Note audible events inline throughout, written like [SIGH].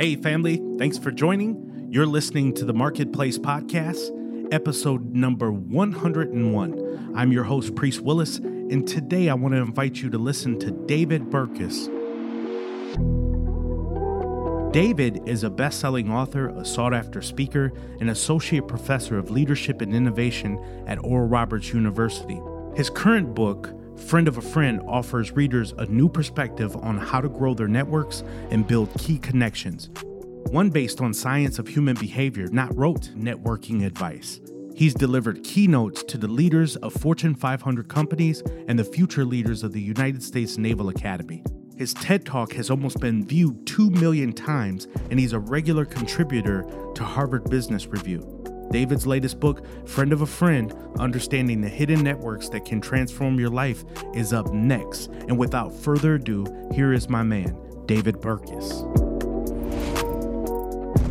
Hey, family, thanks for joining. You're listening to the Marketplace Podcast, episode number 101. I'm your host, Priest Willis, and today I want to invite you to listen to David Burkus. David is a best selling author, a sought after speaker, and associate professor of leadership and innovation at Oral Roberts University. His current book, Friend of a Friend offers readers a new perspective on how to grow their networks and build key connections. One based on science of human behavior, not rote networking advice. He's delivered keynotes to the leaders of Fortune 500 companies and the future leaders of the United States Naval Academy. His TED Talk has almost been viewed 2 million times, and he's a regular contributor to Harvard Business Review. David's latest book, Friend of a Friend Understanding the Hidden Networks That Can Transform Your Life, is up next. And without further ado, here is my man, David Burkus.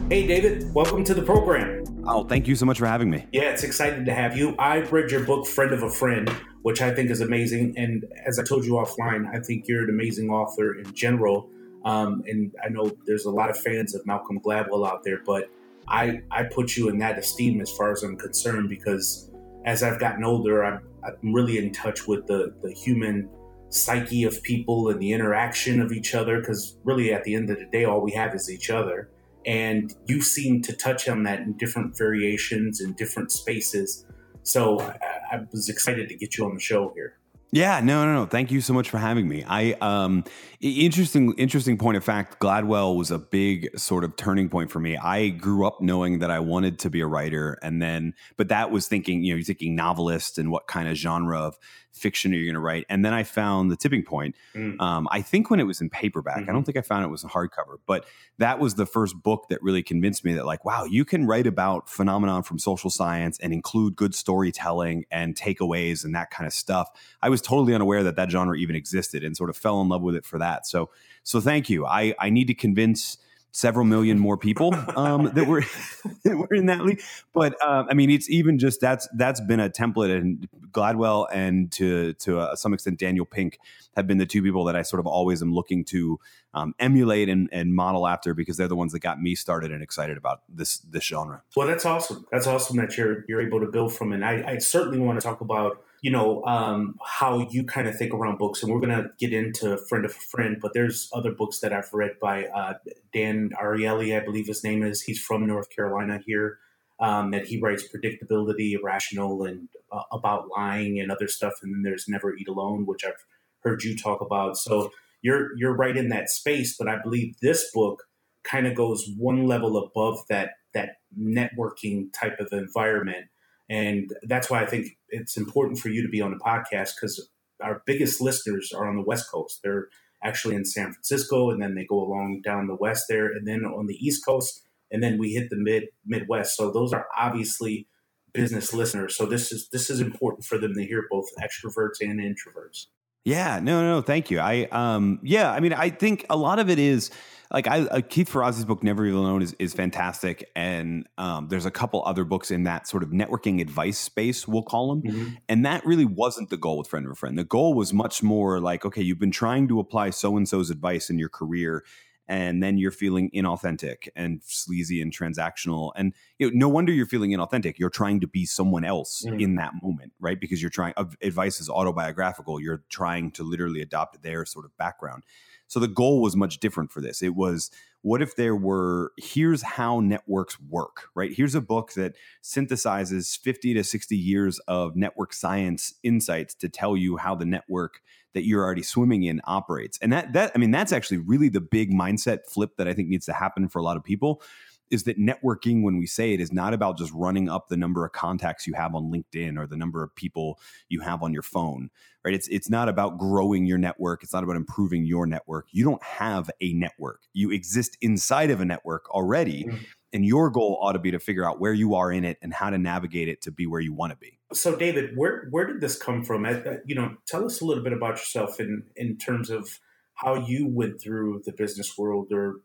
Hey, David, welcome to the program. Oh, thank you so much for having me. Yeah, it's exciting to have you. I've read your book, Friend of a Friend, which I think is amazing. And as I told you offline, I think you're an amazing author in general. Um, and I know there's a lot of fans of Malcolm Gladwell out there, but I I put you in that esteem as far as I'm concerned because as I've gotten older, I'm, I'm really in touch with the the human psyche of people and the interaction of each other because really at the end of the day all we have is each other. And you seem to touch on that in different variations in different spaces. So I, I was excited to get you on the show here yeah, no, no, no. Thank you so much for having me. I um interesting interesting point of fact, Gladwell was a big sort of turning point for me. I grew up knowing that I wanted to be a writer and then but that was thinking, you know, you're thinking novelist and what kind of genre of fiction are you going to write? And then I found the tipping point. Mm. Um, I think when it was in paperback, mm-hmm. I don't think I found it was a hardcover, but that was the first book that really convinced me that like, wow, you can write about phenomenon from social science and include good storytelling and takeaways and that kind of stuff. I was totally unaware that that genre even existed and sort of fell in love with it for that. So, so thank you. I, I need to convince several million more people um, that were [LAUGHS] that were in that league. But uh, I mean, it's even just that's that's been a template, and Gladwell and to to uh, some extent Daniel Pink have been the two people that I sort of always am looking to um, emulate and, and model after because they're the ones that got me started and excited about this this genre. Well, that's awesome. That's awesome that you're you're able to build from and I, I certainly want to talk about you know um, how you kind of think around books and we're going to get into friend of a friend but there's other books that i've read by uh, dan ariely i believe his name is. He's from north carolina here um, that he writes Predictably Irrational and uh, about lying and other stuff and then there's never eat alone which i've heard you talk about. So you're you're right in that space but i believe this book kind of goes one level above that that networking type of environment and that's why I think it's important for you to be on the podcast because our biggest listeners are on the West Coast. They're actually in San Francisco, and then they go along down the west there, and then on the East Coast, and then we hit the mid Midwest. So those are obviously business listeners. So this is this is important for them to hear both extroverts and introverts. Yeah, no, no, thank you. I um yeah, I mean I think a lot of it is like I uh, Keith Ferrazzi's book Never Eat Alone is is fantastic, and um, there's a couple other books in that sort of networking advice space, we'll call them, mm-hmm. and that really wasn't the goal with Friend of a Friend. The goal was much more like, okay, you've been trying to apply so and so's advice in your career, and then you're feeling inauthentic and sleazy and transactional, and you know, no wonder you're feeling inauthentic. You're trying to be someone else mm-hmm. in that moment, right? Because you're trying. Advice is autobiographical. You're trying to literally adopt their sort of background so the goal was much different for this. It was what if there were here's how networks work, right? Here's a book that synthesizes 50 to 60 years of network science insights to tell you how the network that you're already swimming in operates. And that that I mean that's actually really the big mindset flip that I think needs to happen for a lot of people is that networking, when we say it, is not about just running up the number of contacts you have on LinkedIn or the number of people you have on your phone, right? It's it's not about growing your network. It's not about improving your network. You don't have a network. You exist inside of a network already. Mm-hmm. And your goal ought to be to figure out where you are in it and how to navigate it to be where you want to be. So, David, where where did this come from? You know, tell us a little bit about yourself in in terms of how you went through the business world or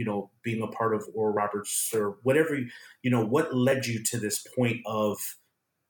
you know being a part of Oral Roberts or whatever you know what led you to this point of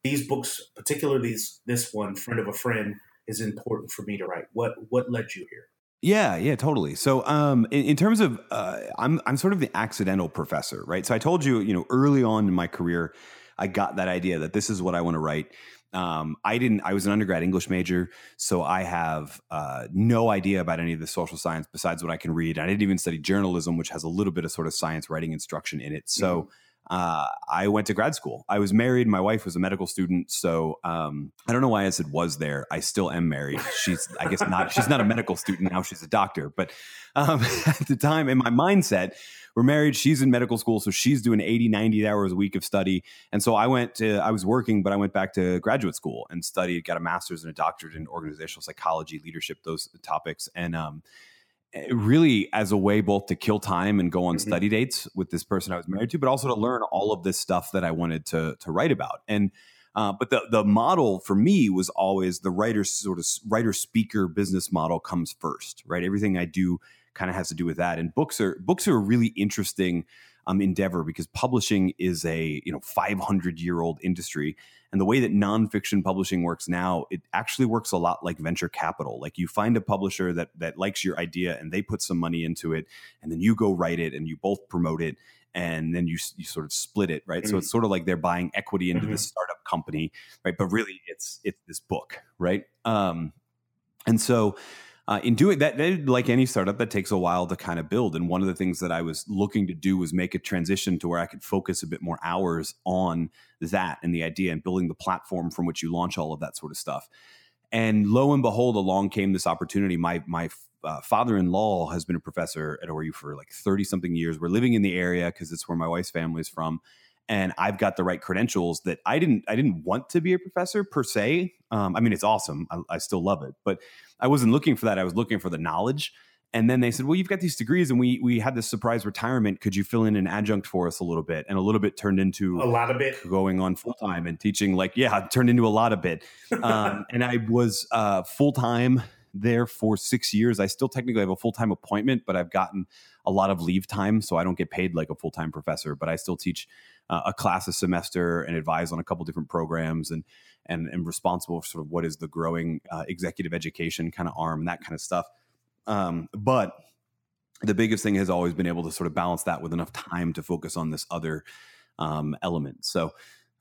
these books particularly this, this one friend of a friend is important for me to write what what led you here Yeah, yeah, totally. So, um, in, in terms of, uh, I'm I'm sort of the accidental professor, right? So I told you, you know, early on in my career, I got that idea that this is what I want to write. Um, I didn't. I was an undergrad English major, so I have uh, no idea about any of the social science besides what I can read. I didn't even study journalism, which has a little bit of sort of science writing instruction in it. So. Mm-hmm uh, I went to grad school. I was married. My wife was a medical student. So um, I don't know why I said was there. I still am married. She's, I guess, not. She's not a medical student now. She's a doctor. But um, [LAUGHS] at the time, in my mindset, we're married. She's in medical school, so she's doing 80, 90 hours a week of study. And so I went to, I was working, but I went back to graduate school and studied, got a master's and a doctorate in organizational psychology, leadership, those topics. And um, really as a way both to kill time and go on mm-hmm. study dates with this person I was married to, but also to learn all of this stuff that I wanted to to write about. And uh, but the the model for me was always the writer sort of writer speaker business model comes first, right? Everything I do kind of has to do with that. And books are books are a really interesting um, endeavor because publishing is a you know 500 year old industry and the way that nonfiction publishing works now, it actually works a lot like venture capital. Like you find a publisher that that likes your idea and they put some money into it, and then you go write it and you both promote it, and then you you sort of split it, right? Mm-hmm. So it's sort of like they're buying equity into mm-hmm. this startup company, right? But really, it's it's this book, right? Um, and so uh, in doing that, like any startup, that takes a while to kind of build. And one of the things that I was looking to do was make a transition to where I could focus a bit more hours on that and the idea and building the platform from which you launch all of that sort of stuff. And lo and behold, along came this opportunity. My my uh, father-in-law has been a professor at ORU for like 30 something years. We're living in the area because it's where my wife's family is from and I've got the right credentials that I didn't I didn't want to be a professor per se. Um, I mean, it's awesome. I, I, still love it, but I wasn't looking for that. I was looking for the knowledge. And then they said, "Well, you've got these degrees, and we we had this surprise retirement. Could you fill in an adjunct for us a little bit?" And a little bit turned into a lot of bit going on full time and teaching. Like, yeah, turned into a lot of bit. Um, [LAUGHS] and I was uh, full time there for six years. I still technically have a full time appointment, but I've gotten a lot of leave time, so I don't get paid like a full time professor. But I still teach uh, a class a semester and advise on a couple different programs and and and responsible for sort of what is the growing uh, executive education kind of arm that kind of stuff. Um, but the biggest thing has always been able to sort of balance that with enough time to focus on this other um, element. So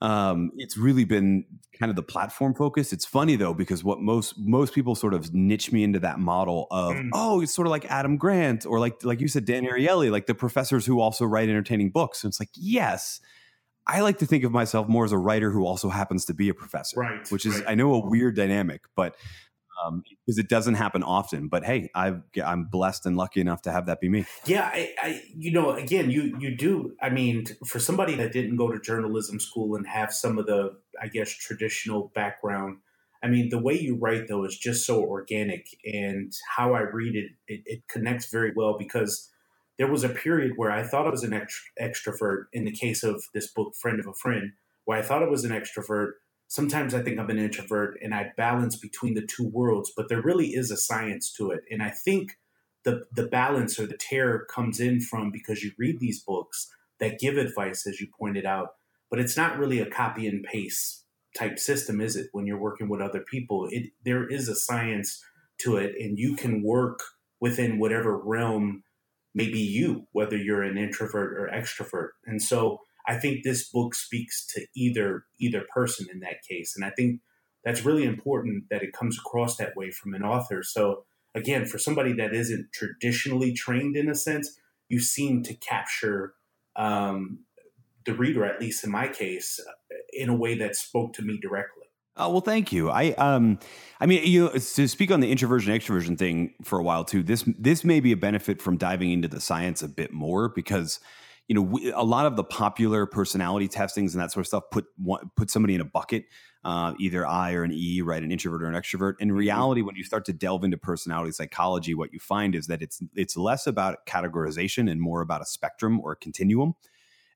um, it's really been kind of the platform focus. It's funny though because what most most people sort of niche me into that model of mm. oh, it's sort of like Adam Grant or like like you said Dan Ariely, like the professors who also write entertaining books. And it's like yes, I like to think of myself more as a writer who also happens to be a professor, right? Which is right. I know a weird dynamic, but because um, it doesn't happen often. But hey, i am blessed and lucky enough to have that be me. Yeah, I, I, you know, again, you you do. I mean, for somebody that didn't go to journalism school and have some of the, I guess, traditional background. I mean, the way you write though is just so organic, and how I read it, it, it connects very well because there was a period where I thought I was an extrovert. In the case of this book, "Friend of a Friend," where I thought I was an extrovert sometimes I think I'm an introvert and I balance between the two worlds, but there really is a science to it. And I think the the balance or the terror comes in from because you read these books that give advice, as you pointed out, but it's not really a copy and paste type system, is it? When you're working with other people, it there is a science to it, and you can work within whatever realm may be you, whether you're an introvert or extrovert. And so I think this book speaks to either either person in that case, and I think that's really important that it comes across that way from an author. So again, for somebody that isn't traditionally trained in a sense, you seem to capture um, the reader, at least in my case, in a way that spoke to me directly. Oh well, thank you. I um, I mean, you know, to speak on the introversion extroversion thing for a while too. This this may be a benefit from diving into the science a bit more because you know, we, a lot of the popular personality testings and that sort of stuff put put somebody in a bucket, uh, either I or an E, right, an introvert or an extrovert. In mm-hmm. reality, when you start to delve into personality psychology, what you find is that it's it's less about categorization and more about a spectrum or a continuum.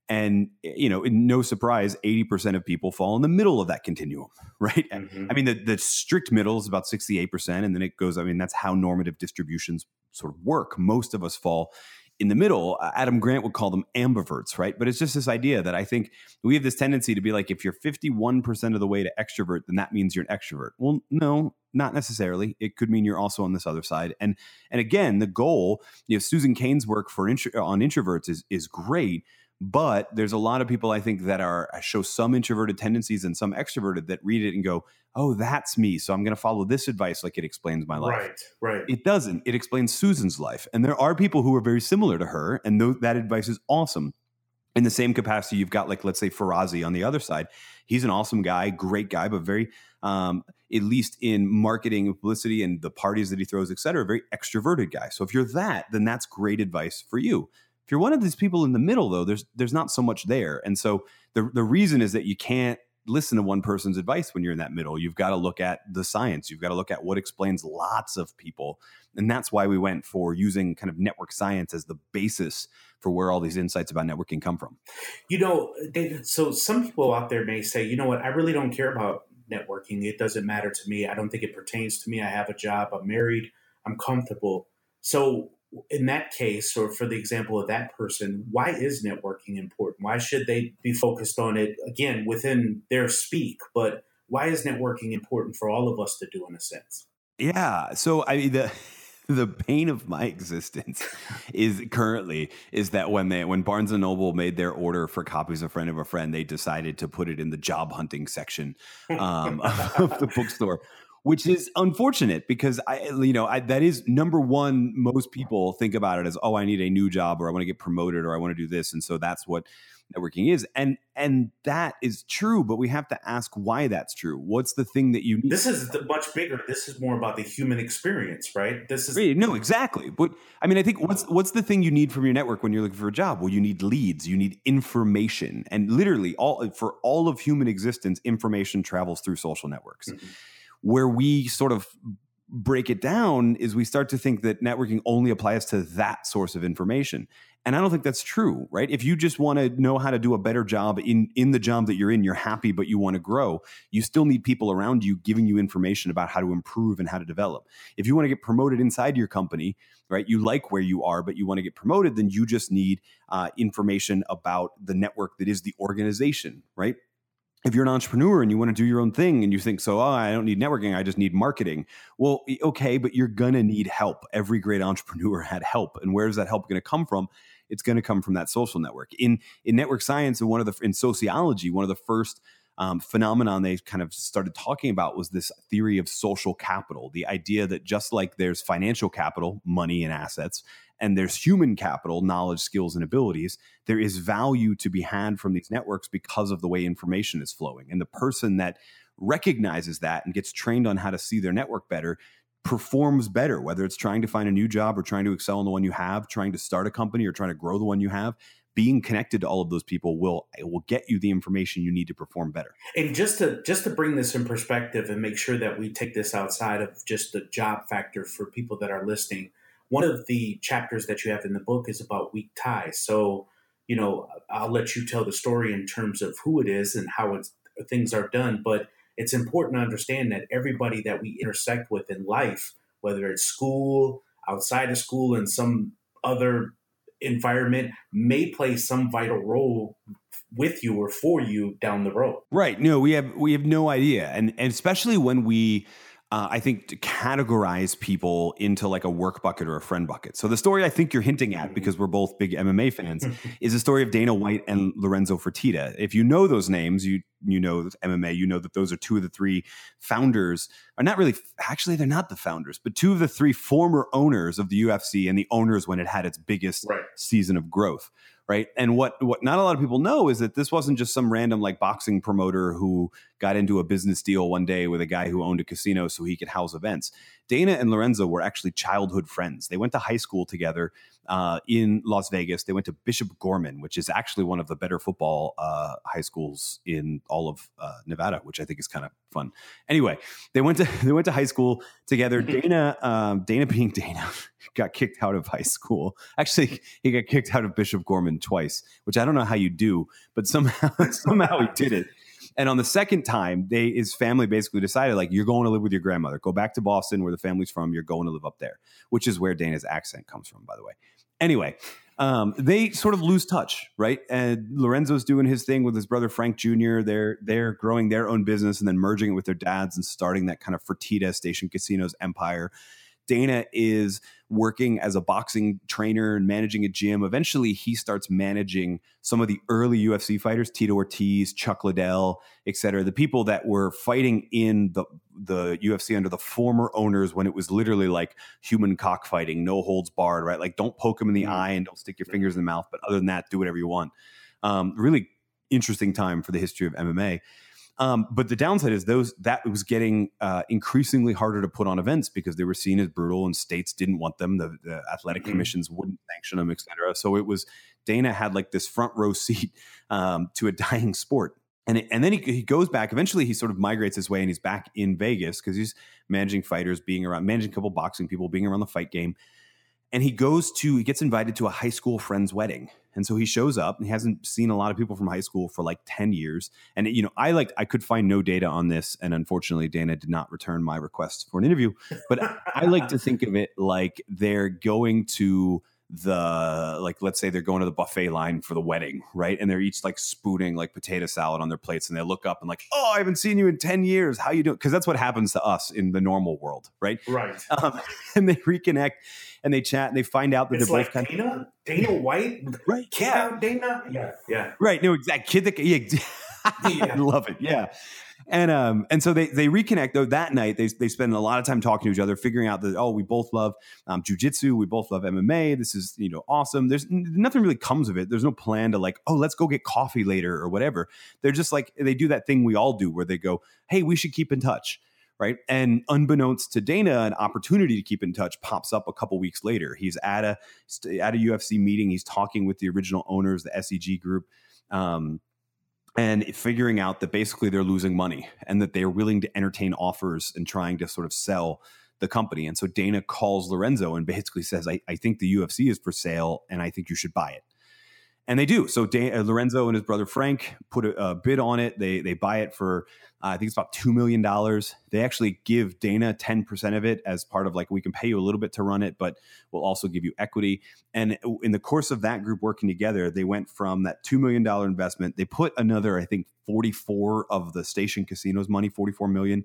And you know, no surprise, eighty percent of people fall in the middle of that continuum, [LAUGHS] right? Mm-hmm. I mean, the, the strict middle is about sixty-eight percent, and then it goes. I mean, that's how normative distributions sort of work. Most of us fall in the middle. Adam Grant would call them ambiverts, right? But it's just this idea that I think we have this tendency to be like, if you're 51% of the way to extrovert, then that means you're an extrovert. Well, no, not necessarily. It could mean you're also on this other side. And and again, the goal, you know, Susan Cain's work for intro, on introverts is is great but there's a lot of people I think that are uh, show some introverted tendencies and some extroverted that read it and go, "Oh, that's me." So I'm going to follow this advice like it explains my life. Right, right. It doesn't. It explains Susan's life, and there are people who are very similar to her, and th- that advice is awesome. In the same capacity, you've got like let's say Ferrazzi on the other side. He's an awesome guy, great guy, but very, um, at least in marketing and publicity and the parties that he throws, et cetera, very extroverted guy. So if you're that, then that's great advice for you. If you're one of these people in the middle, though, there's there's not so much there, and so the the reason is that you can't listen to one person's advice when you're in that middle. You've got to look at the science. You've got to look at what explains lots of people, and that's why we went for using kind of network science as the basis for where all these insights about networking come from. You know. So some people out there may say, you know what, I really don't care about networking. It doesn't matter to me. I don't think it pertains to me. I have a job. I'm married. I'm comfortable. So in that case, or for the example of that person, why is networking important? Why should they be focused on it again within their speak? But why is networking important for all of us to do in a sense? Yeah. So I mean the [LAUGHS] the pain of my existence is currently is that when they when Barnes and Noble made their order for copies of Friend of a Friend, they decided to put it in the job hunting section um, [LAUGHS] of the bookstore which is unfortunate because I, you know, I, that is number one. Most people think about it as, oh, I need a new job, or I want to get promoted, or I want to do this, and so that's what networking is, and and that is true. But we have to ask why that's true. What's the thing that you need? This is much bigger. This is more about the human experience, right? This is no, exactly. But I mean, I think what's what's the thing you need from your network when you're looking for a job? Well, you need leads, you need information, and literally all for all of human existence, information travels through social networks. Mm-hmm where we sort of break it down is we start to think that networking only applies to that source of information. And I don't think that's true, right? If you just want to know how to do a better job in in the job that you're in, you're happy but you want to grow, you still need people around you giving you information about how to improve and how to develop. If you want to get promoted inside your company, right? You like where you are but you want to get promoted, then you just need uh, information about the network that is the organization, right? If you're an entrepreneur and you want to do your own thing and you think so oh i don't need networking i just need marketing. Well okay but you're going to need help. Every great entrepreneur [LAUGHS] had help. And where's that help going to come from? It's going to come from that social network. In in network science and one of the in sociology one of the first um, phenomenon they kind of started talking about was this theory of social capital the idea that just like there's financial capital money and assets and there's human capital, knowledge, skills, and abilities, there is value to be had from these networks because of the way information is flowing. And the person that recognizes that and gets trained on how to see their network better performs better, whether it's trying to find a new job or trying to excel in the one you have, trying to start a company or trying to grow the one you have. Being connected to all of those people will will get you the information you need to perform better. And just to just to bring this in perspective and make sure that we take this outside of just the job factor for people that are listening one of the chapters that you have in the book is about weak ties. So, you know, I'll let you tell the story in terms of who it is and how things are done. But it's important to understand that everybody that we intersect with in life, whether it's school, outside of school, and some other environment, may play some vital role with you or for you down the road. Right. No, we have we have no idea, and and especially when we uh, I think, to categorize people into like a work bucket or a friend bucket. So the story I think you're hinting at, because we're both big MMA fans, [LAUGHS] is the story of Dana White and Lorenzo Fertitta. If you know those names, you you know MMA, you know that those are two of the three founders, are not really actually they're not the founders, but two of the three former owners of the UFC and the owners when it had its biggest right. season of growth right? And what what not a lot of people know is that this wasn't just some random like boxing promoter who got into a business deal one day with a guy who owned a casino so he could house events. Dana and Lorenzo were actually childhood friends. They went to high school together uh, in Las Vegas. They went to Bishop Gorman, which is actually one of the better football uh, high schools in all of uh, Nevada, which I think is kind of fun. Anyway, they went to [LAUGHS] they went to high school together. Dana, um, Dana being Dana, [LAUGHS] got kicked out of high school. Actually, he got kicked out of Bishop Gorman twice, which I don't know how you do, but somehow [LAUGHS] somehow he did it. And on the second time, they his family basically decided like you're going to live with your grandmother. Go back to Boston where the family's from. You're going to live up there, which is where Dana's accent comes from, by the way. Anyway, um, they sort of lose touch, right? And Lorenzo's doing his thing with his brother Frank Jr. They're they're growing their own business and then merging it with their dads and starting that kind of Fertitta Station Casinos empire. Dana is working as a boxing trainer and managing a gym. Eventually, he starts managing some of the early UFC fighters, Tito Ortiz, Chuck Liddell, et cetera, the people that were fighting in the, the UFC under the former owners when it was literally like human cockfighting, no holds barred, right? Like don't poke him in the mm-hmm. eye and don't stick your fingers in the mouth. But other than that, do whatever you want. Um, really interesting time for the history of MMA. Um, but the downside is those that was getting uh, increasingly harder to put on events because they were seen as brutal and states didn't want them. The, the athletic mm-hmm. commissions wouldn't sanction them, et cetera. So it was Dana had like this front row seat um, to a [LAUGHS] dying sport. And, it, and then he, he goes back. Eventually, he sort of migrates his way, and he's back in Vegas because he's managing fighters, being around, managing a couple boxing people, being around the fight game and he goes to he gets invited to a high school friend's wedding. And so he shows up and he hasn't seen a lot of people from high school for like 10 years. And you know i like i could find no data on this. And unfortunately dana did not return my request for an interview. But i like to think of it like they're going to the like let's say they're going to the buffet line for the wedding right? And they're each like spooning like potato salad on their plates and they look up and like oh i haven't seen you in 10 years. How you doing? Because that's what happens to us in the normal world right? Right. [LAUGHS] Um, and they reconnect and they chat and they find out that it's they're like both kind of Dana White right. yeah Dana? Yeah yeah. Right. No exact kid that yeah, [LAUGHS] [LAUGHS] yeah. Love it yeah. And um and so they they reconnect though that night they they spend a lot of time talking to each other figuring out that oh we both love um jujitsu we both love MMA this is you know awesome. There's nothing really comes of it. There's no plan to like oh let's go get coffee later or whatever. They're just like they do that thing we all do where they go hey we should keep in touch right? And unbeknownst to Dana an opportunity to keep in touch pops up a couple weeks later. He's at a at a UFC meeting. He's talking with the original owners the SEG group. Um and figuring out that basically they're losing money and that they're willing to entertain offers and trying to sort of sell the company. And so Dana calls Lorenzo and basically says, I, I think the UFC is for sale and I think you should buy it and they do. So Dan, uh, Lorenzo and his brother Frank put a, a, bid on it. They they buy it for uh, I think it's about two million dollars. They actually give Dana ten percent of it as part of like we can pay you a little bit to run it, but we'll also give you equity. And in the course of that group working together, they went from that two million dollar investment. They put another I think forty four of the station casinos money, forty four million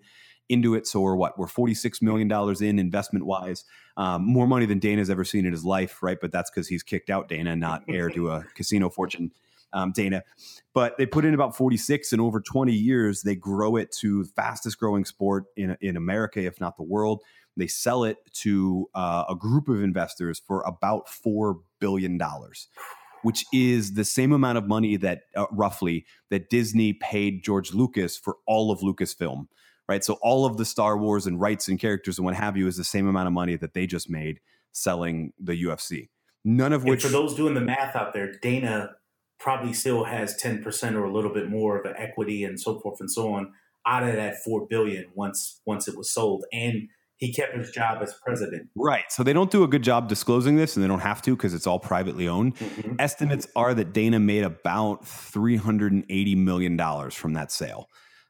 into it. So we're what? We're $46 million in investment wise. Um, more money than Dana's ever seen in his life, right? But that's because he's kicked out Dana, not [LAUGHS] heir to a casino fortune. Um, Dana, but they put in about 46 and over 20 years, they grow it to fastest growing sport in, in America, if not the world. They sell it to uh, a group of investors for about $4 billion which is the same amount of money that uh, roughly that Disney paid George Lucas for all of Lucasfilm right? So all of the Star Wars and rights and characters and what have you is the same amount of money that they just made selling the UFC. None of which, and for those doing the math out there, Dana probably still has ten percent or a little bit more of the equity and so forth and so on out of that four billion once once it was sold, and he kept his job as president. Right. So they don't do a good job disclosing this, and they don't have to because it's all privately owned. Mm-hmm. Estimates are that Dana made about three hundred and eighty million dollars from that sale.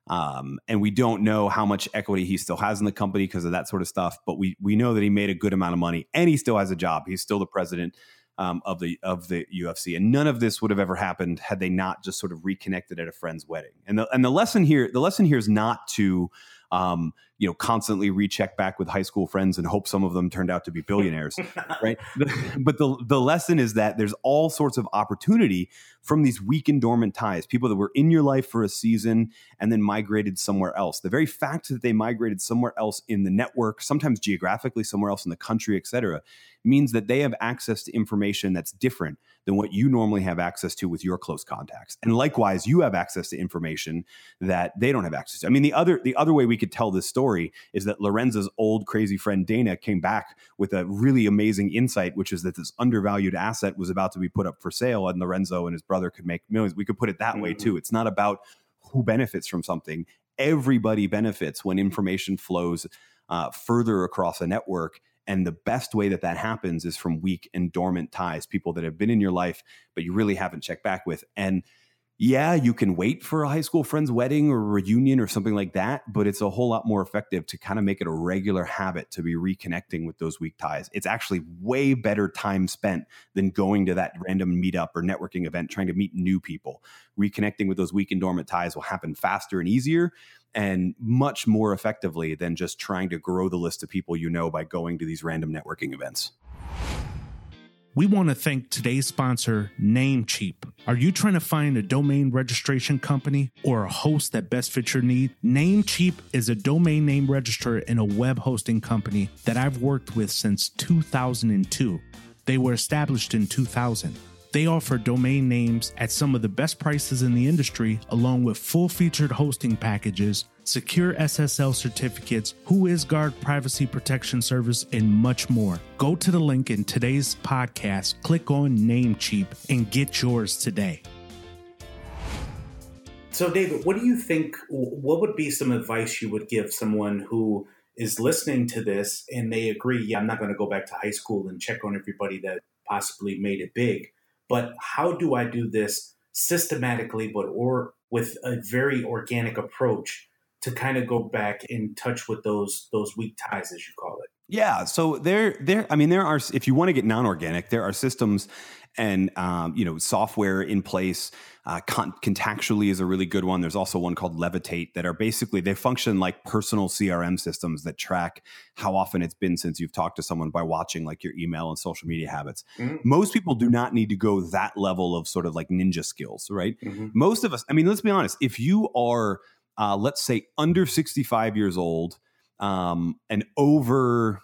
Um, and we don't know how much equity he still has in the company because of that sort of stuff. But we we know that he made a good amount of money, and he still has a job. He's still the president um, of the of the UFC, and none of this would have ever happened had they not just sort of reconnected at a friend's wedding. And the and the lesson here the lesson here is not to um, you know, constantly recheck back with high school friends and hope some of them turned out to be billionaires, [LAUGHS] right? But the the lesson is that there's all sorts of opportunity from these weak and dormant ties, people that were in your life for a season and then migrated somewhere else. The very fact that they migrated somewhere else in the network, sometimes geographically somewhere else in the country, et cetera, means that they have access to information that's different than what you normally have access to with your close contacts. And likewise, you have access to information that they don't have access to. I mean, the other the other way we could tell this story is that Lorenzo's old crazy friend Dana came back with a really amazing insight, which is that this undervalued asset was about to be put up for sale, and Lorenzo and his brother could make millions. We could put it that mm-hmm. way too. It's not about who benefits from something. Everybody benefits when information flows uh, further across a network and the best way that that happens is from weak and dormant ties, people that have been in your life, but you really haven't checked back with. And yeah, you can wait for a high school friend's wedding or reunion or something like that, but it's a whole lot more effective to kind of make it a regular habit to be reconnecting with those weak ties. It's actually way better time spent than going to that random meetup or networking event trying to meet new people. Reconnecting with those weak and dormant ties will happen faster and easier and much more effectively than just trying to grow the list of people you know by going to these random networking events. We want to thank today's sponsor, Namecheap. Are you trying to find a domain registration company or a host that best fits your need? Namecheap is a domain name registrar and a web hosting company that I've worked with since 2002. They were established in 2000. They offer domain names at some of the best prices in the industry, along with full featured hosting packages, secure SSL certificates, WhoisGuard privacy protection service, and much more. Go to the link in today's podcast, click on Namecheap, and get yours today. So, David, what do you think? What would be some advice you would give someone who is listening to this and they agree, yeah, I'm not going to go back to high school and check on everybody that possibly made it big? But how do I do this systematically, but or with a very organic approach to kind of go back in touch with those those weak ties, as you call it? Yeah. So there, there. I mean, there are. If you want to get non-organic, there are systems and um, you know software in place. Uh, con- contactually is a really good one. There's also one called Levitate that are basically they function like personal CRM systems that track how often it's been since you've talked to someone by watching like your email and social media habits. Mm-hmm. Most people do not need to go that level of sort of like ninja skills, right? Mm-hmm. Most of us. I mean, let's be honest. If you are, uh, let's say, under 65 years old um, and over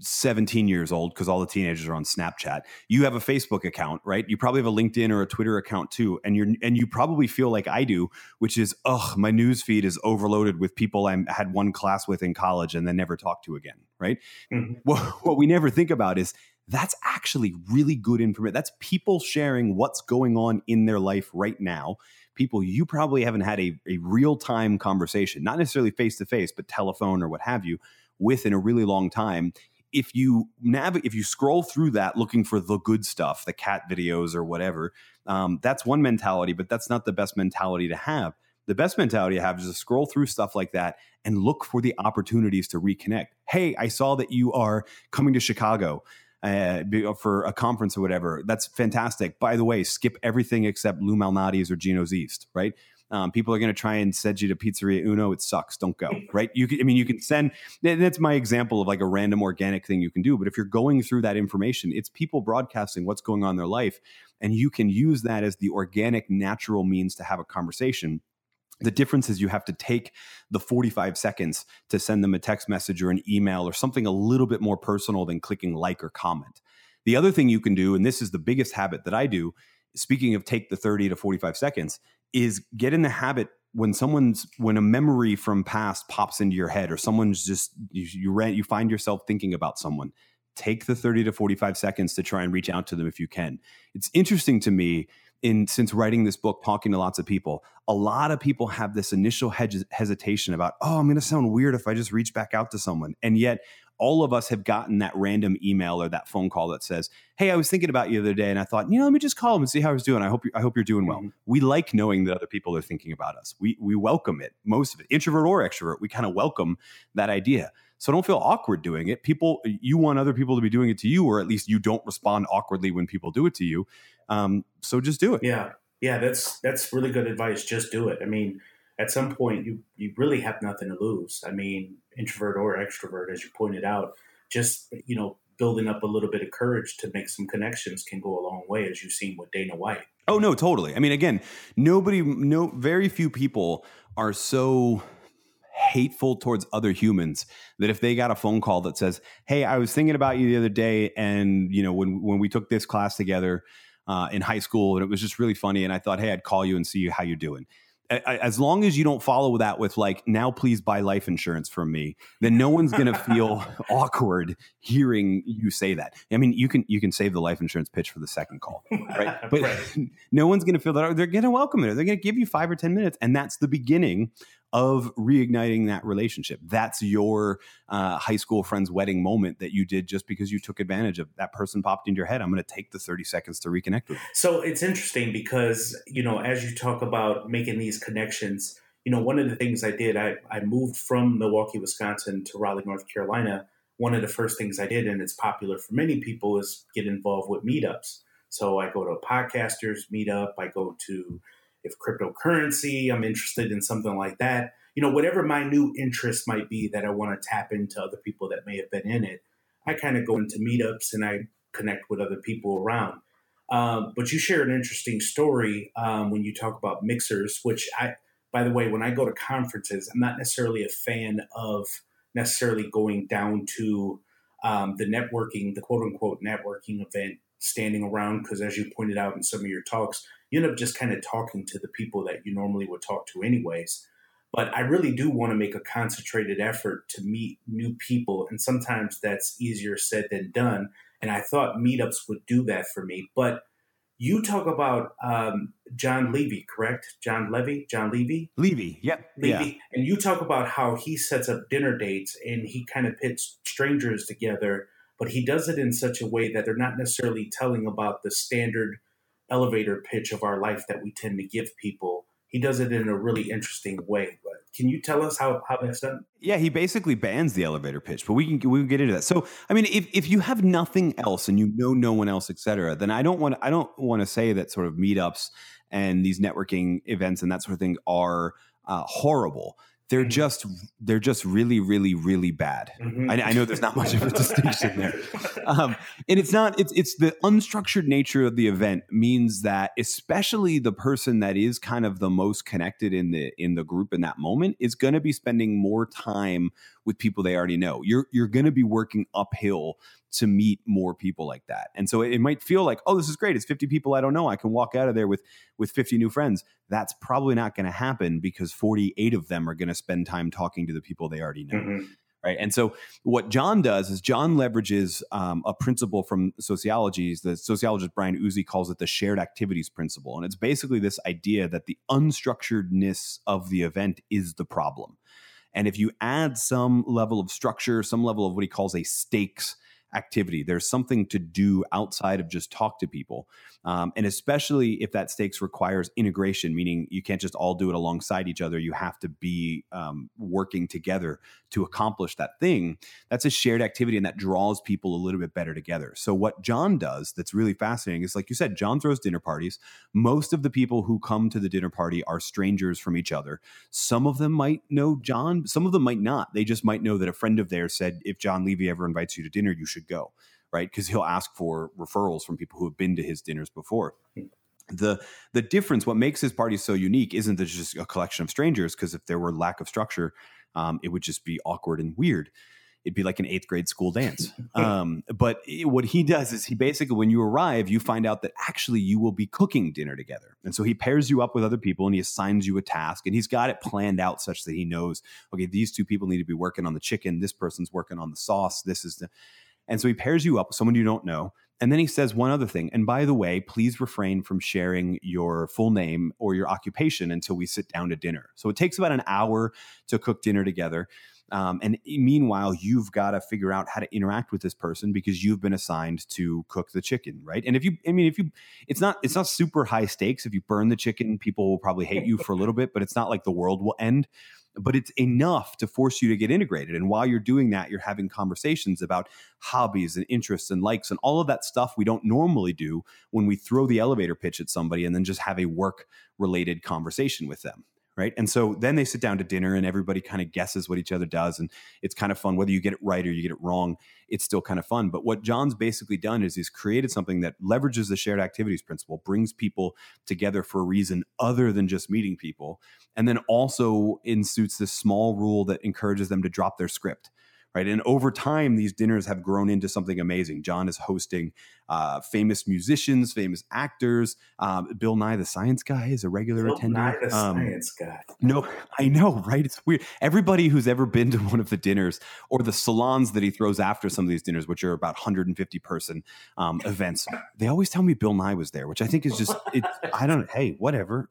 17 years old because all the teenagers are on Snapchat. You have a Facebook account, right? You probably have a LinkedIn or a Twitter account too, and you're and you probably feel like I do, which is, ugh, my news feed is overloaded with people I had one class with in college and then never talked to again, right? Mm-hmm. What, [LAUGHS] what we never think about is that's actually really good information. That's people sharing what's going on in their life right now people you probably haven't had a, a real time conversation, not necessarily face to face, but telephone or what have you, with in a really long time if you nav- if you scroll through that looking for the good stuff, the cat videos or whatever, um, that's one mentality, but that's not the best mentality to have. The best mentality to have is to scroll through stuff like that and look for the opportunities to reconnect. Hey, I saw that you are coming to Chicago uh, for a conference or whatever. That's fantastic. By the way, skip everything except Lou Malnati's or Gino's East, right? Um, people are going to try and send you to Pizzeria Uno. It sucks. Don't go. Right? You can, I mean, you can send. That's my example of like a random organic thing you can do. But if you're going through that information, it's people broadcasting what's going on in their life, and you can use that as the organic, natural means to have a conversation. The difference is you have to take the 45 seconds to send them a text message or an email or something a little bit more personal than clicking like or comment. The other thing you can do, and this is the biggest habit that I do, speaking of take the 30 to 45 seconds, is get in the habit when someone's when a memory from past pops into your head or someone's just you you, you find yourself thinking about someone take the 30 to 45 seconds to try and reach out to them if you can. It's interesting to me in since writing this book talking to lots of people a lot of people have this initial hesitation about oh i'm going to sound weird if i just reach back out to someone. And yet all of us have gotten that random email or that phone call that says, "Hey, I was thinking about you the other day, and I thought, you know, let me just call him and see how he's doing. I hope you, I hope you're doing well." Mm-hmm. We like knowing that other people are thinking about us. We we welcome it. Most of it, introvert or extrovert, we kind of welcome that idea. So don't feel awkward doing it. People, you want other people to be doing it to you, or at least you don't respond awkwardly when people do it to you. Um, so just do it. Yeah, yeah, that's that's really good advice. Just do it. I mean, at some point you you really have nothing to lose. I mean, introvert or extrovert, as you pointed out, just you know building up a little bit of courage to make some connections can go a long way, as you've seen with Dana White. Oh no, totally. I mean, again, nobody, no, very few people are so hateful towards other humans that if they got a phone call that says, "Hey, I was thinking about you the other day, and you know when when we took this class together." Uh, in high school, and it was just really funny. And I thought, hey, I'd call you and see how you're doing as long as you don't follow that with like now please buy life insurance from me then no one's going to feel [LAUGHS] [LAUGHS] awkward hearing you say that. I mean you can you can save the life insurance pitch for the second call right? [LAUGHS] But right. no one's going to feel that oh, they're going to welcome it. They're going to give you five or ten minutes and that's the beginning of reigniting that relationship. That's your uh, high school friend's wedding moment that you did just because you took advantage of that person popped into your head. I'm going to take the 30 seconds to reconnect with. You. So it's interesting because, you know, as you talk about making these connections, you know, one of the things I did, I, I moved from Milwaukee, Wisconsin to Raleigh, North Carolina. One of the first things I did, and it's popular for many people, is get involved with meetups. So I go to podcasters meetup, I go to if cryptocurrency, I'm interested in something like that. You know, whatever my new interest might be that I want to tap into other people that may have been in it, I kind of go into meetups and I connect with other people around. Um, but you share an interesting story um, when you talk about mixers, which I, by the way, when I go to conferences, I'm not necessarily a fan of necessarily going down to um, the networking, the quote unquote networking event, standing around, because as you pointed out in some of your talks, you end up just kind of talking to the people that you normally would talk to anyways. But I really do want to make a concentrated effort to meet new people. And sometimes that's easier said than done. And I thought meetups would do that for me. But you talk about um, Jon Levy, correct? Jon Levy? Jon Levy? Levy, yep. Levy. Yeah. And you talk about how he sets up dinner dates and he kind of pits strangers together, but he does it in such a way that they're not necessarily telling about the standard elevator pitch of our life that we tend to give people. He does it in a really interesting way. But can you tell us how, how that's done? Yeah, he basically bans the elevator pitch, but we can we can get into that. So, I mean, if, if you have nothing else and you know no one else, et cetera, then I don't want I don't want to say that sort of meetups and these networking events and that sort of thing are uh, horrible they're mm-hmm. just they're just really really really bad mm-hmm. I, I, know there's not much of a [LAUGHS] distinction there um, and it's not it's it's the unstructured nature of the event means that especially the person that is kind of the most connected in the in the group in that moment is going to be spending more time with people they already know you're you're going to be working uphill to meet more people like that. And so it, might feel like, oh, this is great. It's 50 people I don't know. I can walk out of there with with 50 new friends. That's probably not going to happen because 48 of them are going to spend time talking to the people they already know. Mm-hmm. Right. And so what Jon does is Jon leverages um, a principle from sociology. The sociologist Brian Uzzi calls it the shared activities principle. And it's basically this idea that the unstructuredness of the event is the problem. And if you add some level of structure, some level of what he calls a stakes activity. There's something to do outside of just talk to people. Um, and especially if that stakes requires integration, meaning you can't just all do it alongside each other. You have to be um, working together to accomplish that thing. That's a shared activity and that draws people a little bit better together. So, what Jon does that's really fascinating is like you said, Jon throws dinner parties. Most of the people who come to the dinner party are strangers from each other. Some of them might know Jon, some of them might not. They just might know that a friend of theirs said, if Jon Levy ever invites you to dinner, you should go right? Because he'll ask for referrals from people who have been to his dinners before. The the difference, what makes his party so unique, isn't that it's just a collection of strangers. Because if there were lack of structure, um, it would just be awkward and weird. It'd be like an eighth grade school dance. [LAUGHS] Um, but what he does is he basically, when you arrive, you find out that actually you will be cooking dinner together. And so he pairs you up with other people and he assigns you a task and he's got it planned out such that he knows, okay, these two people need to be working on the chicken. This person's working on the sauce. This is the, and so he pairs you up with someone you don't know. And then he says one other thing. And by the way, please refrain from sharing your full name or your occupation until we sit down to dinner. So it takes about an hour to cook dinner together. Um, and meanwhile, you've got to figure out how to interact with this person because you've been assigned to cook the chicken, right? And if you, I mean, if you, it's not, it's not super high stakes. If you burn the chicken, people will probably hate you for a little bit, but it's not like the world will end but it's enough to force you to get integrated. And while you're doing that, you're having conversations about hobbies and interests and likes and all of that stuff we don't normally do when we throw the elevator pitch at somebody and then just have a work related conversation with them right? And so then they sit down to dinner and everybody kind of guesses what each other does. And it's kind of fun. Whether you get it right or you get it wrong, it's still kind of fun. But what Jon's basically done is he's created something that leverages the shared activities principle, brings people together for a reason other than just meeting people. And then also institutes this small rule that encourages them to drop their script right? And over time, these dinners have grown into something amazing. Jon is hosting uh, famous musicians, famous actors. Um, Bill Nye, the Science Guy, is a regular Bill attendee. Nye, the um, Science Guy. No, I know, right? It's weird. Everybody who's ever been to one of the dinners or the salons that he throws after some of these dinners, which are about 150 person um, events, they always tell me Bill Nye was there, which I think is just, it, I don't. Hey, whatever.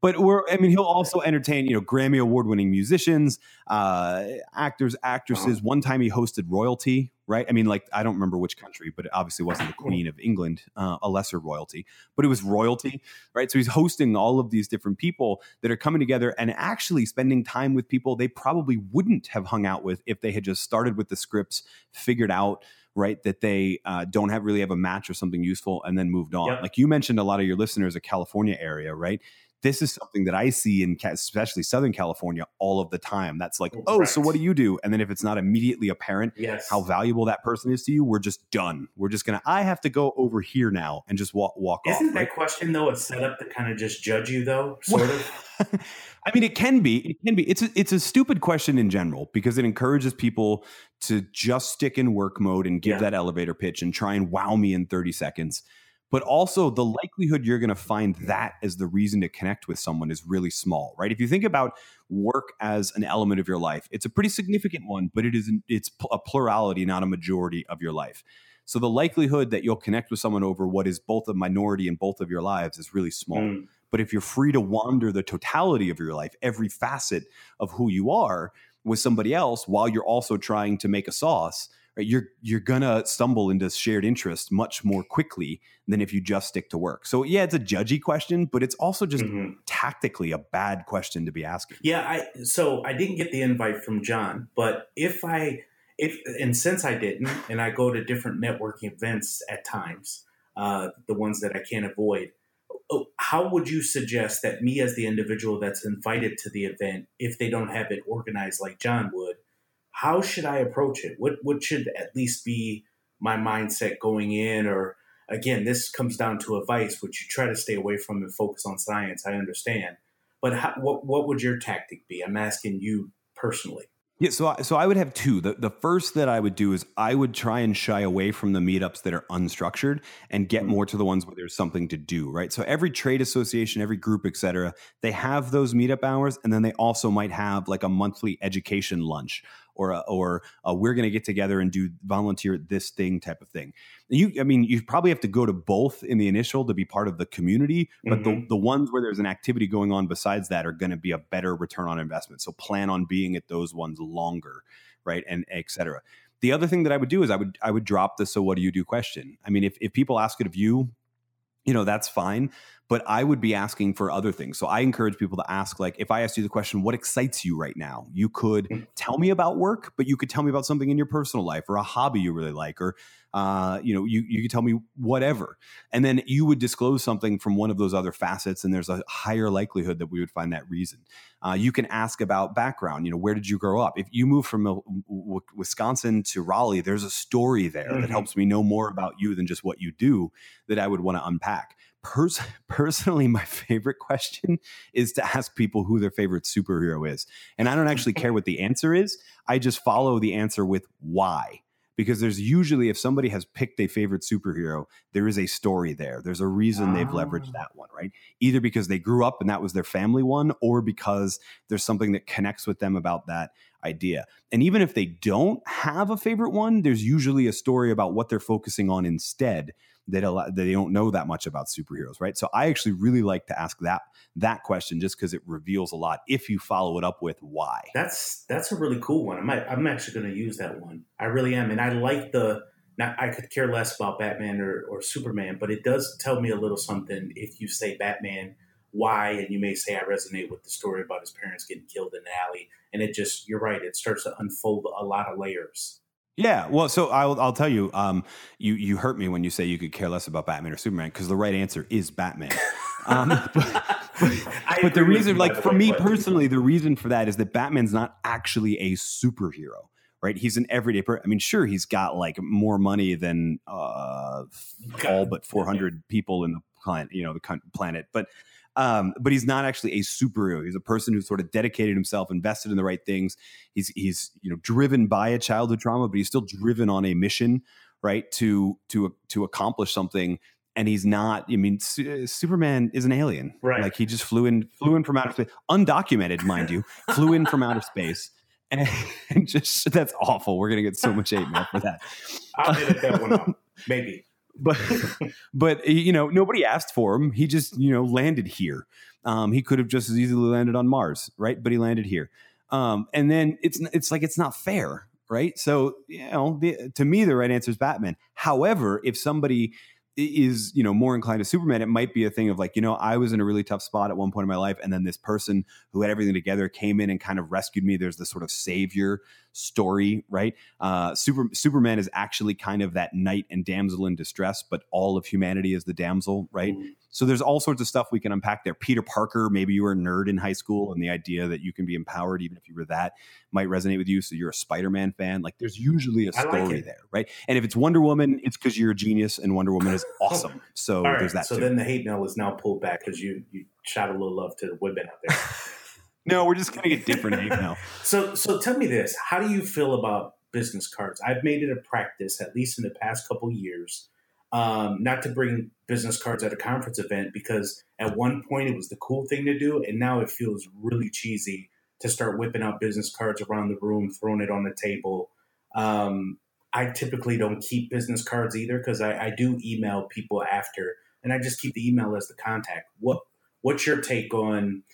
But we're I mean he'll also entertain you know Grammy award winning musicians, uh, actors, actresses. One time he hosted royalty, right? I mean like I don't remember which country, but it obviously wasn't the Queen of England, uh, a lesser royalty, but it was royalty, right? So he's hosting all of these different people that are coming together and actually spending time with people they probably wouldn't have hung out with if they had just started with the scripts, figured out right that they uh, don't have really have a match or something useful and then moved on Yep. like you mentioned a lot of your listeners are california area right this is something that i see in especially southern california all of the time that's like oh, oh so what do you do and then if it's not immediately apparent Yes. how valuable that person is to you we're just done we're just gonna i have to go over here now and just walk walk Isn't off that right? question though a setup to kind of just judge you though? [LAUGHS] Sort of. [LAUGHS] I mean, it can be. It can be. It's a, it's a stupid question in general because it encourages people to just stick in work mode and give Yeah. that elevator pitch and try and wow me in 30 seconds. But also, the likelihood you're going to find that as the reason to connect with someone is really small, right? If you think about work as an element of your life, it's a pretty significant one, but it is it's a plurality, not a majority of your life. So the likelihood that you'll connect with someone over what is both a minority in both of your lives is really small. Mm. But if you're free to wander the totality of your life, every facet of who you are with somebody else while you're also trying to make a sauce, you're you're gonna stumble into shared interest much more quickly than if you just stick to work. So yeah, it's a judgy question, but it's also just Mhm. tactically a bad question to be asking. Yeah, I so I didn't get the invite from Jon, but if I if and since I didn't, and I go to different networking events at times, uh, the ones that I can't avoid. oh, How would you suggest that me, as the individual that's invited to the event, if they don't have it organized like Jon would, how should I approach it? What what should at least be my mindset going in? Or again, this comes down to advice, which you try to stay away from and focus on science. I understand, but how, what what would your tactic be? I'm asking you personally. Yeah, so I- so I would have two. The the first that I would do is I would try and shy away from the meetups that are unstructured and get Mhm. more to the ones where there's something to do, right? So every trade association, every group, et cetera, they have those meetup hours, and then they also might have like a monthly education lunch or a, or a, we're going to get together and do volunteer this thing type of thing. You, I mean, you probably have to go to both in the initial to be part of the community, but the Mhm. the ones where there's an activity going on besides that are going to be a better return on investment. So plan on being at those ones longer, right? And et cetera. The other thing that I would do is I would I would drop the so what do you do question. I mean, if if people ask it of you, you know, that's fine. But I would be asking for other things. So I encourage people to ask, like, if I asked you the question, what excites you right now? You could Mm. tell me about work, but you could tell me about something in your personal life or a hobby you really like, or uh, you know, you you could tell me whatever. And then you would disclose something from one of those other facets, and there's a higher likelihood that we would find that reason. Uh, you can ask about background. You know, where did you grow up? If you move from uh, w- Wisconsin to Raleigh, there's a story there that Mhm. helps me know more about you than just what you do that I would want to unpack. Pers- [LAUGHS] personally, my favorite question is to ask people who their favorite superhero is. And I don't actually care what the answer is. I just follow the answer with why. Because there's usually, if somebody has picked a favorite superhero, there is a story there. There's a reason they've leveraged Ah. that one, right? Either because they grew up and that was their family one, or because there's something that connects with them about that idea. And even if they don't have a favorite one, there's usually a story about what they're focusing on instead a lot, they don't know that much about superheroes, right? So I actually really like to ask that that question just because it reveals a lot if you follow it up with why. That's that's a really cool one. I might, I'm actually going to use that one. I really am, and I like the. Now, I could care less about Batman or, or Superman, but it does tell me a little something if you say Batman, why, and you may say I resonate with the story about his parents getting killed in the alley, and it just you're right. It starts to unfold a lot of layers. Yeah, well, so I'll I'll tell you, um, you you hurt me when you say you could care less about Batman or Superman because the right answer is Batman. [LAUGHS] Um, but, [LAUGHS] I but the reason, like for me but- personally, the reason for that is that Batman's not actually a superhero, right? He's an everyday person. I mean, sure, he's got like more money than uh, all but 400 people in the planet, you know, the planet, but um, but he's not actually a superhero. He's a person who sort of dedicated himself, invested in the right things. He's he's you know driven by a childhood trauma, but he's still driven on a mission, right? To to to accomplish something. And he's not. I mean, Su- Superman is an alien, Right. Like he just flew in, flew in from outer space, undocumented, mind you, [LAUGHS] flew in from outer space, and, [LAUGHS] and just that's awful. We're gonna get so much hate mail for that. I'll edit that one out. Maybe. But [LAUGHS] but you know nobody asked for him. He just you know landed here. Um, he could have just as easily landed on Mars, right? But he landed here. Um, and then it's it's like it's not fair, right? So you know, the, to me, the right answer is Batman. However, if somebody is you know more inclined to Superman, it might be a thing of like you know I was in a really tough spot at one point in my life, and then this person who had everything together came in and kind of rescued me. There's this sort of savior story, right? Uh, Super Superman is actually kind of that knight and damsel in distress, but all of humanity is the damsel, right? Mm-hmm. So there's all sorts of stuff we can unpack there. Peter Parker, maybe you were a nerd in high school, and the idea that you can be empowered even if you were that might resonate with you. So you're a Spider-Man fan. Like there's usually a story like there, right? And if it's Wonder Woman, it's because you're a genius, and Wonder Woman is [LAUGHS] awesome. So right, there's that. So too. then the hate mail is now pulled back because you you shot a little love to the women out there. [LAUGHS] no, we're just gonna get different hate mail. [LAUGHS] So so tell me this: How do you feel about business cards? I've made it a practice, at least in the past couple years um, not to bring business cards at a conference event because at one point it was the cool thing to do, and now it feels really cheesy to start whipping out business cards around the room, throwing it on the table. Um, I typically don't keep business cards either because I, I, do email people after, and I just keep the email as the contact. What What's your take on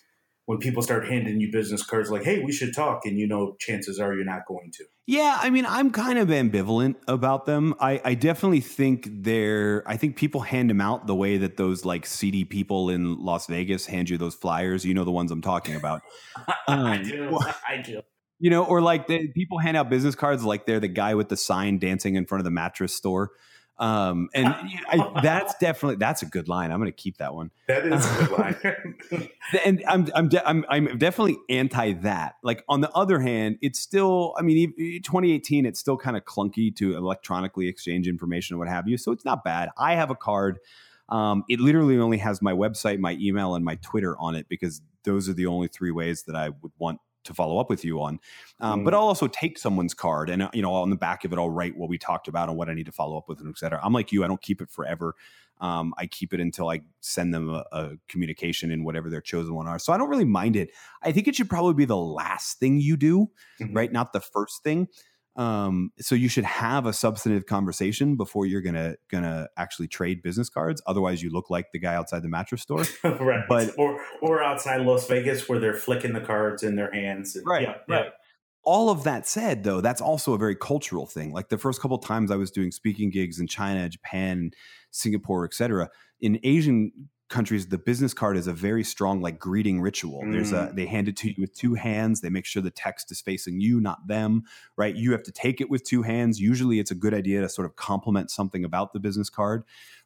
when people start handing you business cards like, hey, we should talk, and you know, chances are you're not going to. Yeah, I mean, I'm kind of ambivalent about them. I, I definitely think they're, I think people hand them out the way that those like seedy people in Las Vegas hand you those flyers. You know, the ones I'm talking about. [LAUGHS] Um, I do. [LAUGHS] I do. You know, or like the, people hand out business cards like they're the guy with the sign dancing in front of the mattress store. Um, and I, that's definitely that's a good line. I'm going to keep that one. That is a good line. [LAUGHS] and I'm I'm, de- I'm I'm definitely anti that. Like on the other hand, it's still. I mean, 2018, it's still kind of clunky to electronically exchange information and what have you. So it's not bad. I have a card. Um, it literally only has my website, my email, and my Twitter on it because those are the only three ways that I would want to follow up with you on. Um, mm. But I'll also take someone's card and, you know, on the back of it, I'll write what we talked about and what I need to follow up with and et cetera. I'm like you, I don't keep it forever. Um, I keep it until I send them a, a, communication in whatever their chosen one are. So I don't really mind it. I think it should probably be the last thing you do, mm-hmm. right? Not the first thing. Um, so you should have a substantive conversation before you're gonna gonna actually trade business cards. Otherwise, you look like the guy outside the mattress store, [LAUGHS] right? But or or outside Las Vegas where they're flicking the cards in their hands. And, right, yeah, right. Yeah. All of that said, though, that's also a very cultural thing. Like the first couple times I was doing speaking gigs in China, Japan, Singapore, etc. In Asian countries the business card is a very strong like greeting ritual mm. there's a mm. they hand it to you with two hands they make sure the text is facing you not them right you have to take it with two hands usually it's a good idea to sort of compliment something about the business card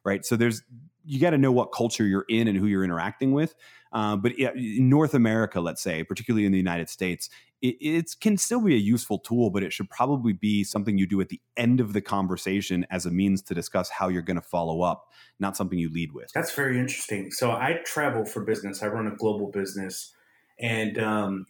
right so there's you got to know what culture you're in and who you're interacting with uh, but in north america let's say particularly in the united states it, it, can still be a useful tool, but it should probably be something you do at the end of the conversation as a means to discuss how you're going to follow up, not something you lead with. That's very interesting. So I travel for business. I run a global business, and um,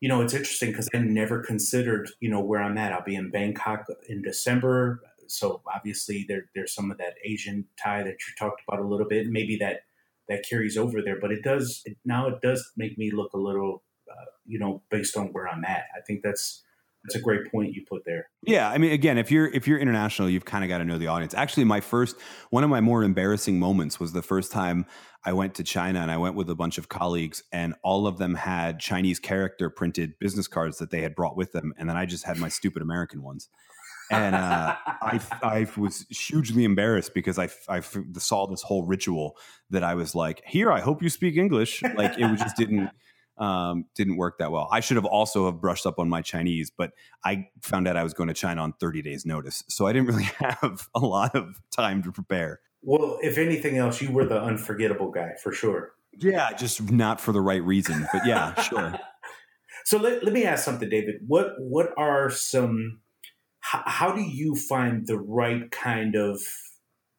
you know it's interesting because I never considered you know where I'm at. I'll be in Bangkok in December, so obviously there, there's some of that Asian tie that you talked about a little bit. Maybe that that carries over there, but it does it, now. It does make me look a little uh, you know, based on where I'm at. I think that's that's a great point you put there. Yeah, I mean, again, if you're if you're international, you've kind of got to know the audience. Actually, my first one of my more embarrassing moments was the first time I went to China, and I went with a bunch of colleagues, and all of them had Chinese character printed business cards that they had brought with them, and then I just had my stupid American ones. And uh, [LAUGHS] I, I was hugely embarrassed because I, I saw this whole ritual that I was like, "Here, I hope you speak English." Like it just didn't um, didn't work that well. I should have also have brushed up on my Chinese, but I found out I was going to China on 30 days notice. So I didn't really [LAUGHS] have a lot of time to prepare. Well, if anything else, you were the unforgettable guy for sure. Yeah, just not for the right reason, but yeah, sure. [LAUGHS] So let, let me ask something, David. What what are some how, how do you find the right kind of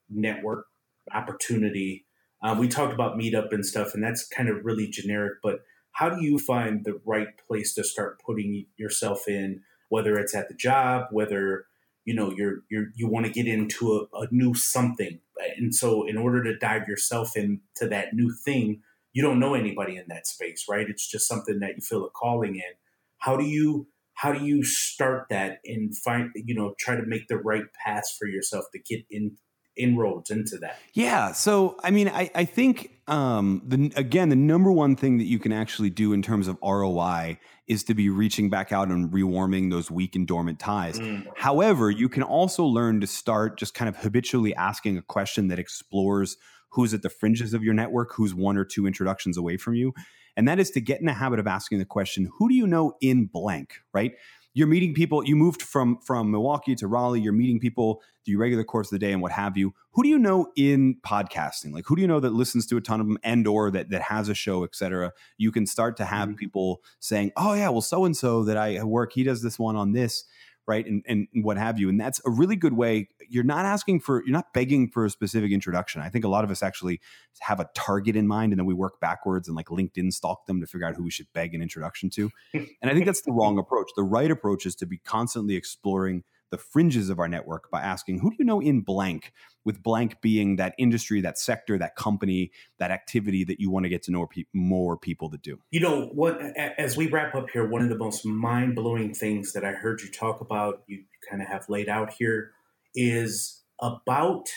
network opportunity? Uh, we talked about meetup and stuff, and that's kind of really generic, but how do you find the right place to start putting yourself in whether it's at the job whether you know you're you're you want to get into a, a, new something? And so in order to dive yourself into that new thing you don't know anybody in that space right? It's just something that you feel a calling in. How do you how do you start that and find you know try to make the right paths for yourself to get in inroads into that? Yeah. So, I mean, I, I think, um, the, again, the number one thing that you can actually do in terms of ROI is to be reaching back out and rewarming those weak and dormant ties. Mm. However, you can also learn to start just kind of habitually asking a question that explores who's at the fringes of your network, who's one or two introductions away from you. And that is to get in the habit of asking the question, who do you know in blank, right? you're meeting people. You moved from from Milwaukee to Raleigh. You're meeting people through regular course of the day and what have you. Who do you know in podcasting? Like who do you know that listens to a ton of them and or that that has a show, etc. You can start to have mm-hmm. people saying, "Oh yeah, well so and so that I work, he does this one on this." Right and, and what have you and that's a really good way you're not asking for you're not begging for a specific introduction. I think a lot of us actually have a target in mind and then we work backwards and like linkedin stalk them to figure out who we should beg an introduction to. And i think that's the wrong [LAUGHS] approach. The right approach is to be constantly exploring the fringes of our network by asking who do you know in blank? With blank being that industry that sector that company that activity that you want to get to know pe- more people that do. You know what as we wrap up here one of the most mind-blowing things that i heard you talk about you kind of have laid out here is about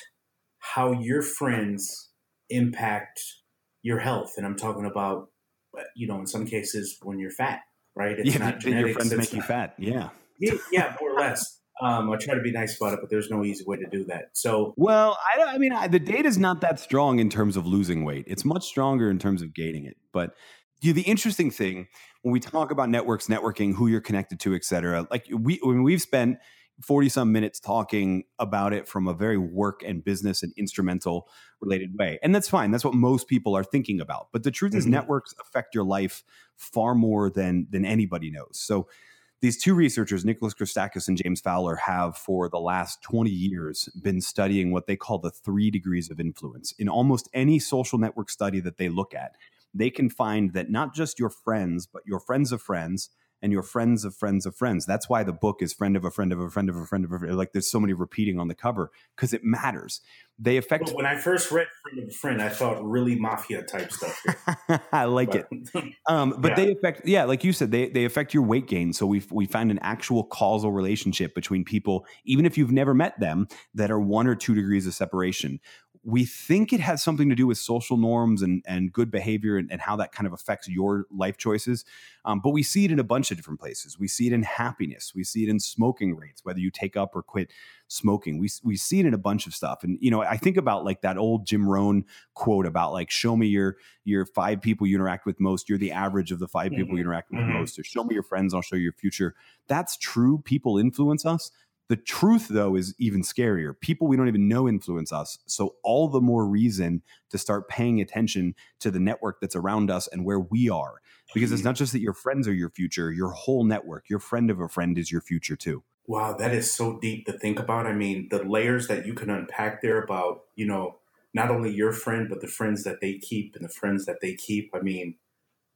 how your friends impact your health. And i'm talking about you know in some cases when you're fat right? It's yeah, not genetics, your friends make you fat [LAUGHS] yeah yeah more or less um, I try to be nice about it, but there's no easy way to do that. So, well, I, I mean, I, the data is not that strong in terms of losing weight. It's much stronger in terms of gaining it. But you know, the interesting thing when we talk about networks, networking, who you're connected to, et cetera, like we when we've spent 40 some minutes talking about it from a very work and business and instrumental related way. And that's fine. That's what most people are thinking about. But the truth mm-hmm. is networks affect your life far more than than anybody knows. So these two researchers, Nicholas Christakis and James Fowler, have for the last 20 years been studying what they call the three degrees of influence. In almost any social network study that they look at, they can find that not just your friends, but your friends of friends and your friends of friends of friends. That's why the book is friend of a friend of a friend of a friend of a friend. Like there's so many repeating on the cover because it matters. They affect. Well, when I first read friend of a friend, I thought really mafia type stuff. [LAUGHS] I like but, it. Um, but yeah. they affect, yeah, like you said, they they affect your weight gain. So we we find an actual causal relationship between people, even if you've never met them, that are one or two degrees of separation we think it has something to do with social norms and, and good behavior and, and how that kind of affects your life choices. Um, but we see it in a bunch of different places. We see it in happiness. We see it in smoking rates, whether you take up or quit smoking. We, we see it in a bunch of stuff. And, you know, I think about like that old Jim Rohn quote about like, show me your, your five people you interact with most. You're the average of the 5 mm-hmm. people you interact with mm-hmm. most. Or show me your friends. I'll show you your future. That's true. People influence us. The truth, though, is even scarier. People we don't even know influence us. So, all the more reason to start paying attention to the network that's around us and where we are. Because it's mm-hmm. not just that your friends are your future, your whole network, your friend of a friend is your future too. Wow, that is so deep to think about. I mean, the layers that you can unpack there about, you know, not only your friend, but the friends that they keep and the friends that they keep. I mean,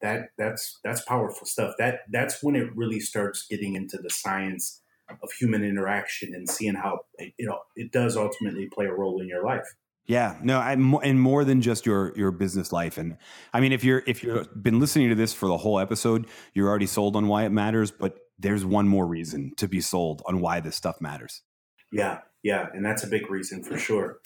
that that's that's powerful stuff. That that's when it really starts getting into the science of human interaction and seeing how it, you know it does ultimately play a role in your life. Yeah, no, I'm and more than just your your business life. And I mean, if you're if you've been listening to this for the whole episode, you're already sold on why it matters. But there's one more reason to be sold on why this stuff matters. Yeah, yeah, and that's a big reason for sure.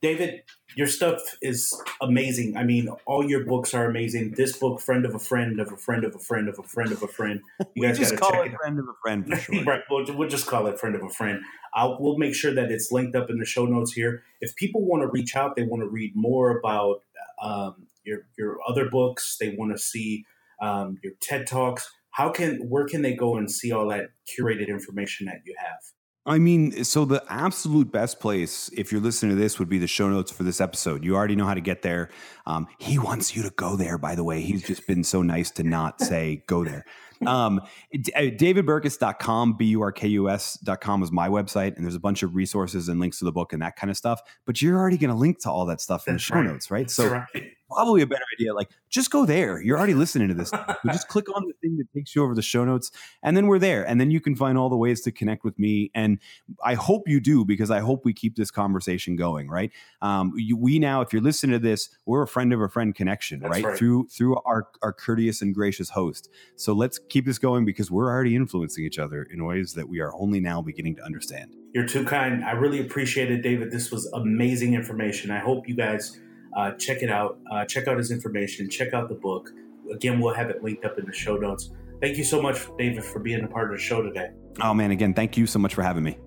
David, your stuff is amazing. I mean, all your books are amazing. This book, friend of a friend of a friend of a friend of a friend of a friend. [LAUGHS] You guys got to check it. Friend of a friend for [LAUGHS] sure. right, we'll, we'll, just call it friend of a friend. I'll, we'll make sure that it's linked up in the show notes here. If people want to reach out, they want to read more about um, your your other books. They want to see um, your TED talks. How can where can they go and see all that curated information that you have? I mean, so the absolute best place, if you're listening to this, would be the show notes for this episode. You already know how to get there. Um, he wants you to go there, by the way. He's just been so nice to not say go there. Um, uh, DavidBurkus.com, B U R K U S.com is my website, and there's a bunch of resources and links to the book and that kind of stuff. But you're already going to link to all that stuff in That's the show right. notes, right? That's so right probably a better idea. Like, just go there. You're already listening to this. You just [LAUGHS] click on the thing that takes you over the show notes, and then we're there. And then you can find all the ways to connect with me. And I hope you do because I hope we keep this conversation going. Right? Um, you, we now, if you're listening to this, we're a friend of a friend connection, right? right? Through through our our courteous and gracious host. So let's keep this going because we're already influencing each other in ways that we are only now beginning to understand. You're too kind. I really appreciate it, David. This was amazing information. I hope you guys uh, check it out. Uh, check out his information. Check out the book. Again, we'll have it linked up in the show notes. Thank you so much, David, for being a part of the show today. Oh, man. Again, thank you so much for having me.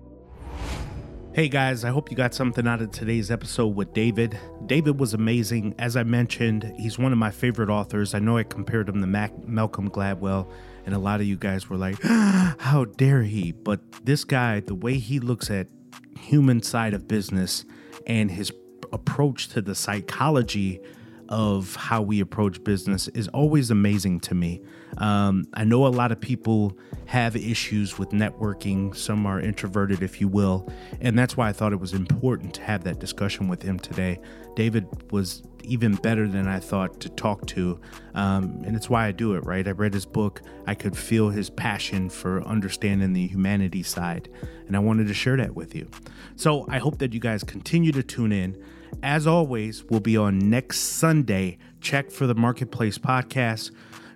Hey guys, I hope you got something out of today's episode with David. David was amazing. As I mentioned, he's one of my favorite authors. I know I compared him to Mac- Malcolm Gladwell, and a lot of you guys were like, [GASPS] how dare he? But this guy, the way he looks at human side of business and his approach to the psychology of how we approach business is always amazing to me. Um, I know a lot of people have issues with networking, some are introverted, if you will, and that's why I thought it was important to have that discussion with him today. David was even better than I thought to talk to, um, and it's why I do it, right? I read his book, I could feel his passion for understanding the humanity side, and I wanted to share that with you. So I hope that you guys continue to tune in. As always, we'll be on next Sunday. Check for the Marketplace podcast.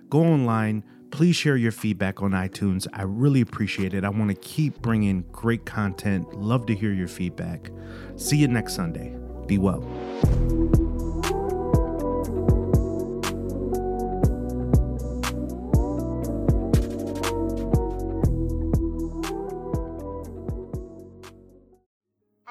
Go online. Please share your feedback on iTunes. I really appreciate it. I want to keep bringing great content. Love to hear your feedback. See you next Sunday. Be well.